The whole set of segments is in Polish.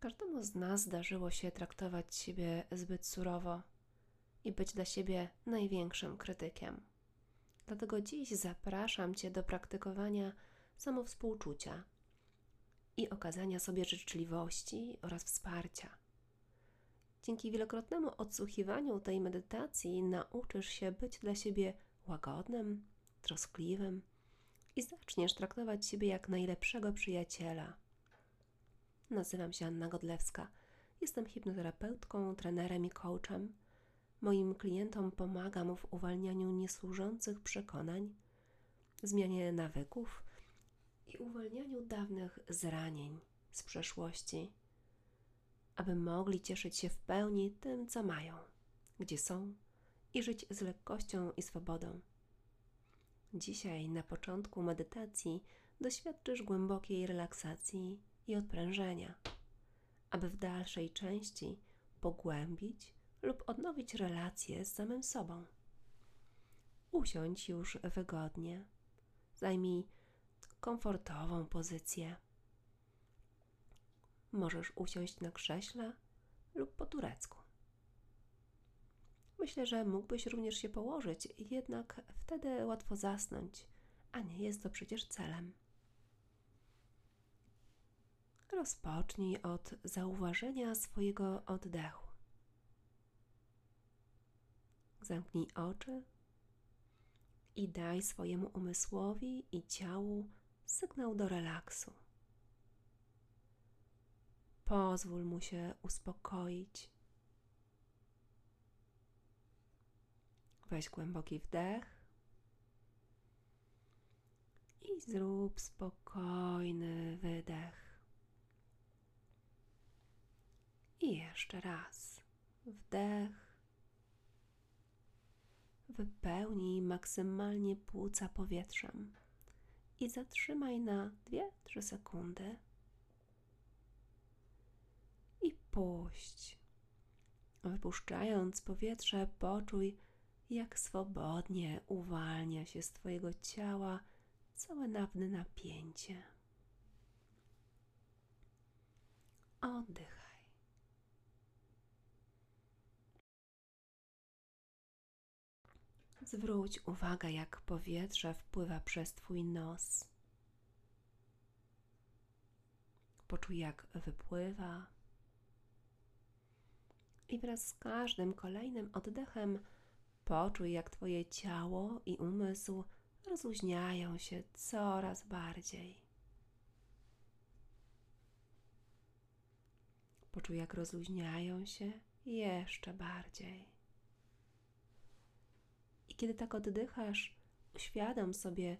Każdemu z nas zdarzyło się traktować siebie zbyt surowo i być dla siebie największym krytykiem. Dlatego dziś zapraszam Cię do praktykowania samowspółczucia i okazania sobie życzliwości oraz wsparcia. Dzięki wielokrotnemu odsłuchiwaniu tej medytacji nauczysz się być dla siebie łagodnym, troskliwym i zaczniesz traktować siebie jak najlepszego przyjaciela. Nazywam się Anna Godlewska. Jestem hipnoterapeutką, trenerem i coachem. Moim klientom pomagam w uwalnianiu niesłużących przekonań, zmianie nawyków i uwalnianiu dawnych zranień z przeszłości, aby mogli cieszyć się w pełni tym, co mają, gdzie są i żyć z lekkością i swobodą. Dzisiaj na początku medytacji doświadczysz głębokiej relaksacji i odprężenia, aby w dalszej części pogłębić lub odnowić relacje z samym sobą. Usiądź już wygodnie, zajmij komfortową pozycję. Możesz usiąść na krześle lub po turecku. Myślę, że mógłbyś również się położyć, jednak wtedy łatwo zasnąć, a nie jest to przecież celem. Rozpocznij od zauważenia swojego oddechu. Zamknij oczy i daj swojemu umysłowi i ciału sygnał do relaksu. Pozwól mu się uspokoić. Weź głęboki wdech i zrób spokojny wydech. I jeszcze raz wdech. Wypełnij maksymalnie płuca powietrzem i zatrzymaj na 2-3 sekundy. I puść. Wypuszczając powietrze, poczuj, jak swobodnie uwalnia się z Twojego ciała całe nawne napięcie. Oddychaj. Zwróć uwagę, jak powietrze wpływa przez Twój nos. Poczuj, jak wypływa. I wraz z każdym kolejnym oddechem poczuj, jak Twoje ciało i umysł rozluźniają się coraz bardziej. Poczuj, jak rozluźniają się jeszcze bardziej. Kiedy tak oddychasz, uświadom sobie,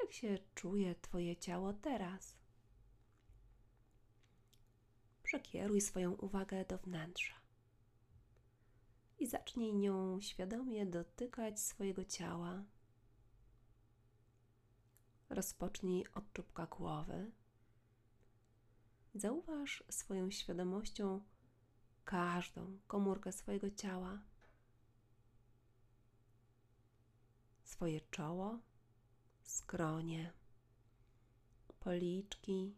jak się czuje Twoje ciało teraz. Przekieruj swoją uwagę do wnętrza i zacznij nią świadomie dotykać swojego ciała. Rozpocznij od czubka głowy. Zauważ swoją świadomością każdą komórkę swojego ciała. Swoje czoło, skronie, policzki,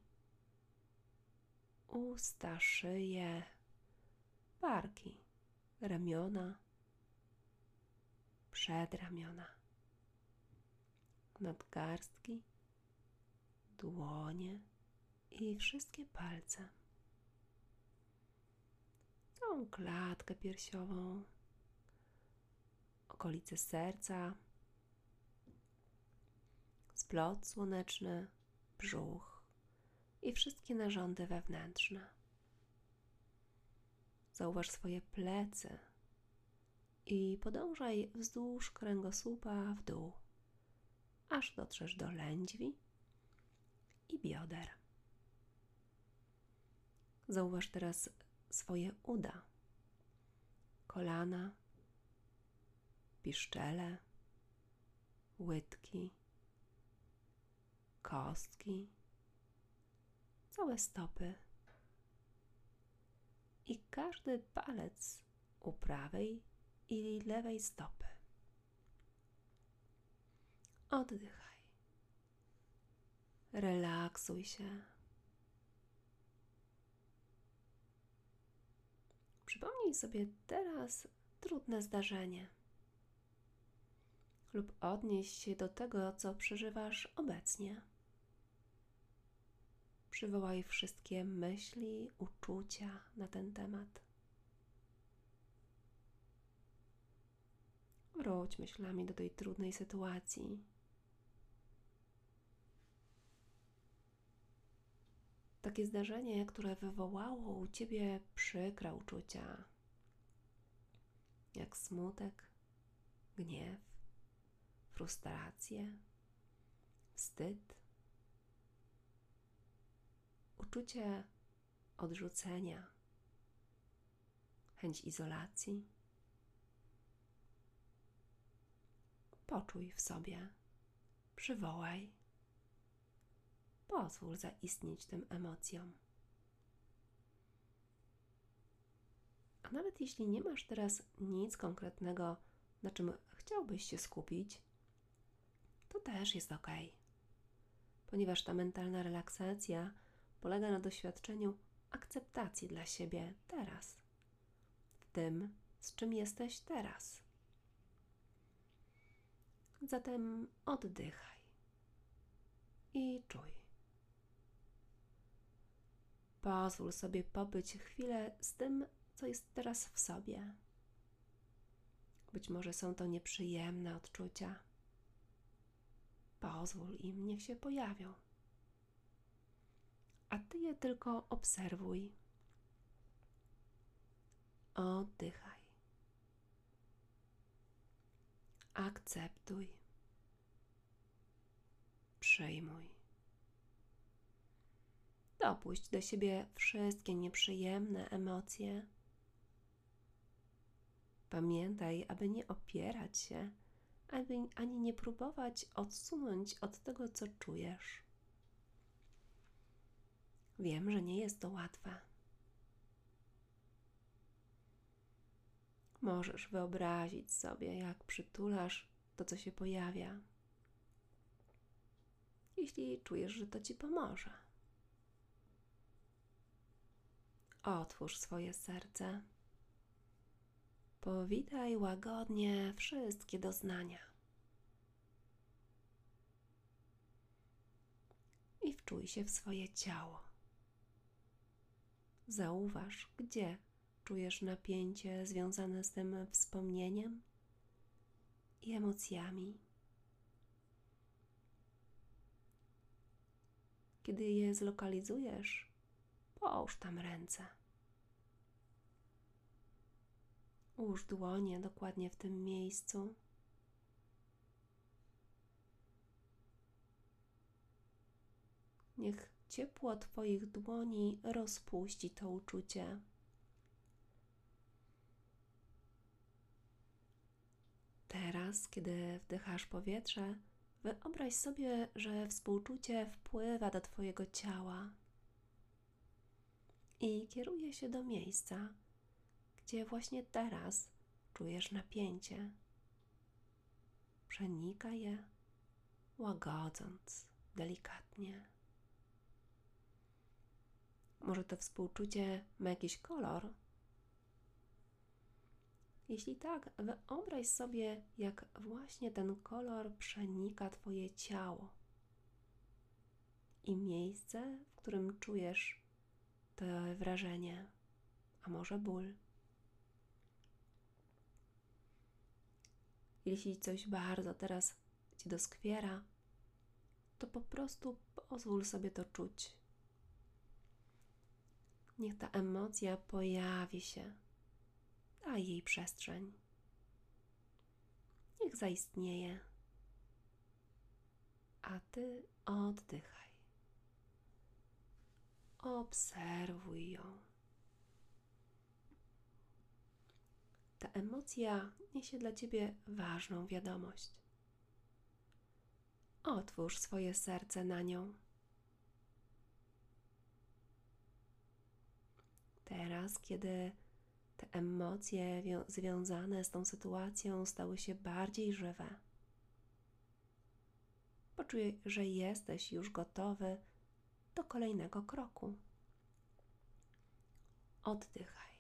usta, szyję, barki, ramiona, przedramiona, nadgarstki, dłonie i wszystkie palce. Całą klatkę piersiową, okolice serca, splot słoneczny, brzuch i wszystkie narządy wewnętrzne. Zauważ swoje plecy i podążaj wzdłuż kręgosłupa w dół, aż dotrzesz do lędźwi i bioder. Zauważ teraz swoje uda, kolana, piszczele, łydki kostki, całe stopy i każdy palec u prawej i lewej stopy. Oddychaj. Relaksuj się. Przypomnij sobie teraz trudne zdarzenie lub odnieś się do tego, co przeżywasz obecnie. Przywołaj wszystkie myśli, uczucia na ten temat. Wróć myślami do tej trudnej sytuacji. Takie zdarzenie, które wywołało u ciebie przykre uczucia, jak smutek, gniew, frustrację, wstyd, uczucie odrzucenia, chęć izolacji. Poczuj w sobie, przywołaj, pozwól zaistnieć tym emocjom. A nawet jeśli nie masz teraz nic konkretnego, na czym chciałbyś się skupić, to też jest ok, ponieważ ta mentalna relaksacja polega na doświadczeniu akceptacji dla siebie teraz, w tym, z czym jesteś teraz. Zatem oddychaj i czuj. Pozwól sobie pobyć chwilę z tym, co jest teraz w sobie. Być może są to nieprzyjemne odczucia. Pozwól im, niech się pojawią. Je tylko obserwuj. Oddychaj. Akceptuj. Przyjmuj. Dopuść do siebie wszystkie nieprzyjemne emocje. Pamiętaj, aby nie opierać się, aby, ani nie próbować odsunąć od tego, co czujesz. Wiem, że nie jest to łatwe. Możesz wyobrazić sobie, jak przytulasz to, co się pojawia, jeśli czujesz, że to ci pomoże. Otwórz swoje serce. Powitaj łagodnie wszystkie doznania. I wczuj się w swoje ciało. Zauważ, gdzie czujesz napięcie związane z tym wspomnieniem i emocjami. Kiedy je zlokalizujesz, połóż tam ręce. Ułóż dłonie dokładnie w tym miejscu. Niech ciepło Twoich dłoni rozpuści to uczucie. Teraz, kiedy wdychasz powietrze, wyobraź sobie, że współczucie wpływa do Twojego ciała i kieruje się do miejsca, gdzie właśnie teraz czujesz napięcie. Przenika je, łagodząc delikatnie. Może to współczucie ma jakiś kolor? Jeśli tak, wyobraź sobie, jak właśnie ten kolor przenika Twoje ciało i miejsce, w którym czujesz to wrażenie, a może ból. Jeśli coś bardzo teraz Ci doskwiera, to po prostu pozwól sobie to czuć. Niech ta emocja pojawi się. Daj jej przestrzeń. Niech zaistnieje. A ty oddychaj. Obserwuj ją. Ta emocja niesie dla ciebie ważną wiadomość. Otwórz swoje serce na nią. Teraz, kiedy te emocje związane z tą sytuacją stały się bardziej żywe, poczuj, że jesteś już gotowy do kolejnego kroku. Oddychaj.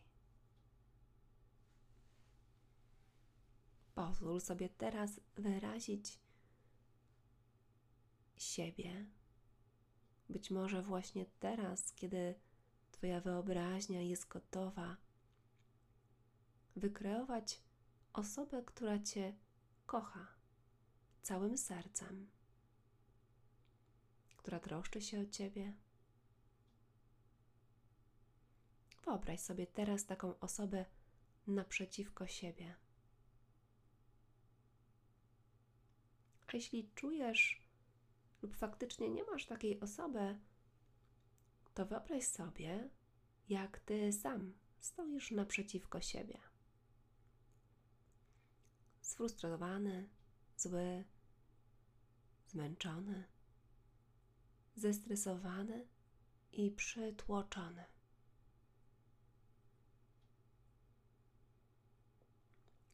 Pozwól sobie teraz wyrazić siebie. Być może właśnie teraz, kiedy Twoja wyobraźnia jest gotowa, wykreować osobę, która Cię kocha całym sercem, która troszczy się o Ciebie. Wyobraź sobie teraz taką osobę naprzeciwko siebie. A jeśli czujesz lub faktycznie nie masz takiej osoby, to wyobraź sobie, jak ty sam stoisz naprzeciwko siebie. Sfrustrowany, zły, zmęczony, zestresowany i przytłoczony.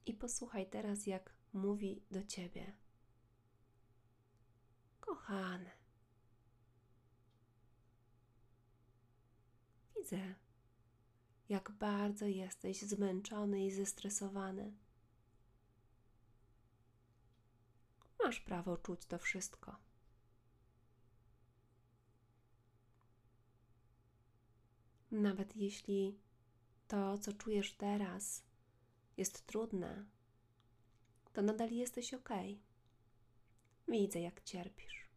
I posłuchaj teraz, jak mówi do ciebie. Kochany, widzę, jak bardzo jesteś zmęczony i zestresowany. Masz prawo czuć to wszystko. Nawet jeśli to, co czujesz teraz, jest trudne, to nadal jesteś ok. Widzę, jak cierpisz,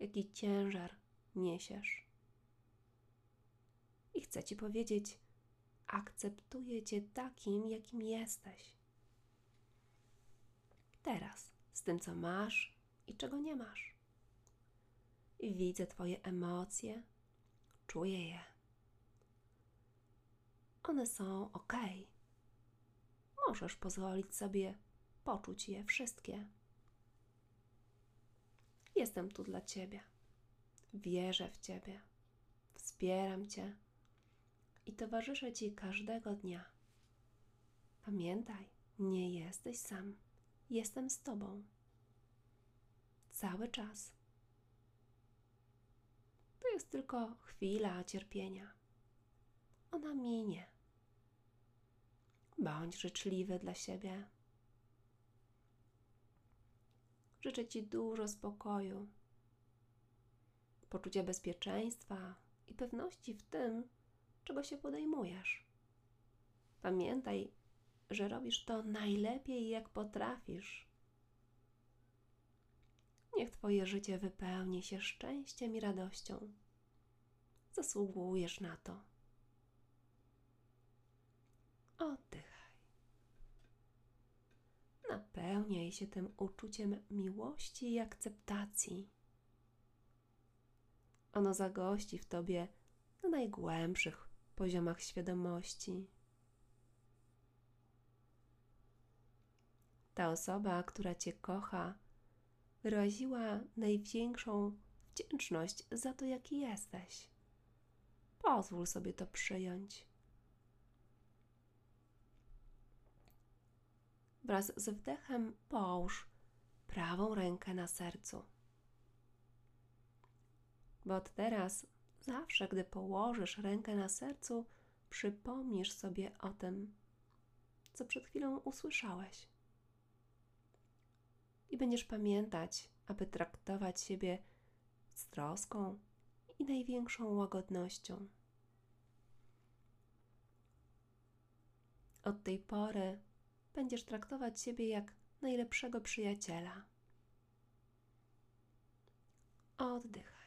jaki ciężar niesiesz. I chcę ci powiedzieć, akceptuję cię takim, jakim jesteś. Teraz, z tym, co masz i czego nie masz. Widzę Twoje emocje, czuję je. One są ok możesz pozwolić sobie poczuć je wszystkie. Jestem tu dla Ciebie. Wierzę w Ciebie. Wspieram Cię i towarzyszę Ci każdego dnia. Pamiętaj, nie jesteś sam. Jestem z Tobą. Cały czas. To jest tylko chwila cierpienia. Ona minie. Bądź życzliwy dla siebie. Życzę Ci dużo spokoju, poczucia bezpieczeństwa i pewności w tym, czego się podejmujesz. Pamiętaj, że robisz to najlepiej, jak potrafisz. Niech Twoje życie wypełni się szczęściem i radością. Zasługujesz na to. Oddych. Napełniaj się tym uczuciem miłości i akceptacji. Ono zagości w tobie na najgłębszych poziomach świadomości. Ta osoba, która Cię kocha, wyraziła największą wdzięczność za to, jaki jesteś. Pozwól sobie to przyjąć. Wraz z wdechem połóż prawą rękę na sercu. Bo od teraz, zawsze gdy położysz rękę na sercu, przypomnisz sobie o tym, co przed chwilą usłyszałeś. I będziesz pamiętać, aby traktować siebie z troską i największą łagodnością. Od tej pory będziesz traktować siebie jak najlepszego przyjaciela. Oddychaj.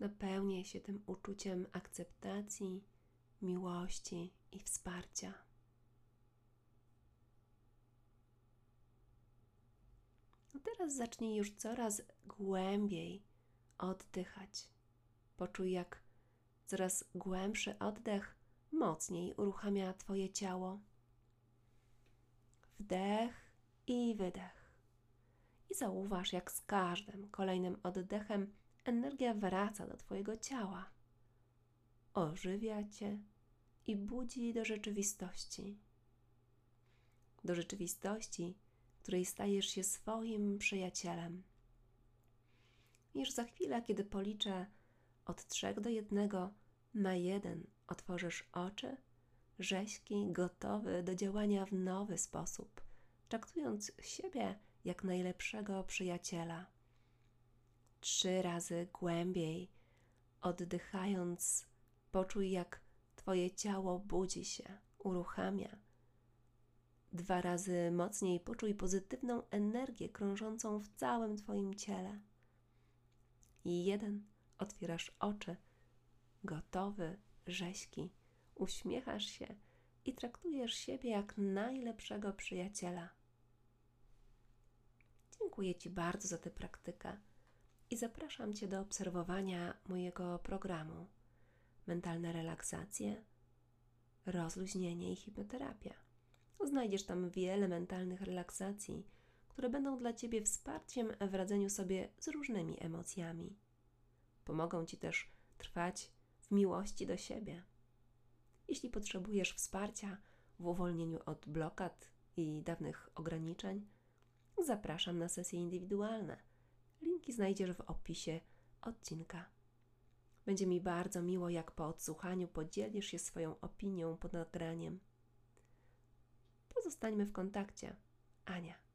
Napełniaj się tym uczuciem akceptacji, miłości i wsparcia. A teraz zacznij już coraz głębiej oddychać. Poczuj, jak coraz głębszy oddech mocniej uruchamia Twoje ciało. Wdech i wydech. I zauważ, jak z każdym kolejnym oddechem energia wraca do Twojego ciała, ożywia Cię i budzi do rzeczywistości. Do rzeczywistości, której stajesz się swoim przyjacielem. Już za chwilę, kiedy policzę od trzech do jednego, na jeden otworzysz oczy rześki, gotowy do działania w nowy sposób, traktując siebie jak najlepszego przyjaciela. Trzy razy głębiej, oddychając, poczuj, jak Twoje ciało budzi się, uruchamia. Dwa razy mocniej poczuj pozytywną energię krążącą w całym Twoim ciele. I jeden, otwierasz oczy, gotowy, rześki, uśmiechasz się i traktujesz siebie jak najlepszego przyjaciela. Dziękuję Ci bardzo za tę praktykę i zapraszam Cię do obserwowania mojego programu Mentalna relaksacja, rozluźnienie i hipnoterapia. Znajdziesz tam wiele mentalnych relaksacji, które będą dla Ciebie wsparciem w radzeniu sobie z różnymi emocjami. Pomogą Ci też trwać w miłości do siebie. Jeśli potrzebujesz wsparcia w uwolnieniu od blokad i dawnych ograniczeń, zapraszam na sesje indywidualne. Linki znajdziesz w opisie odcinka. Będzie mi bardzo miło, jak po odsłuchaniu podzielisz się swoją opinią pod nagraniem. Pozostańmy w kontakcie. Ania.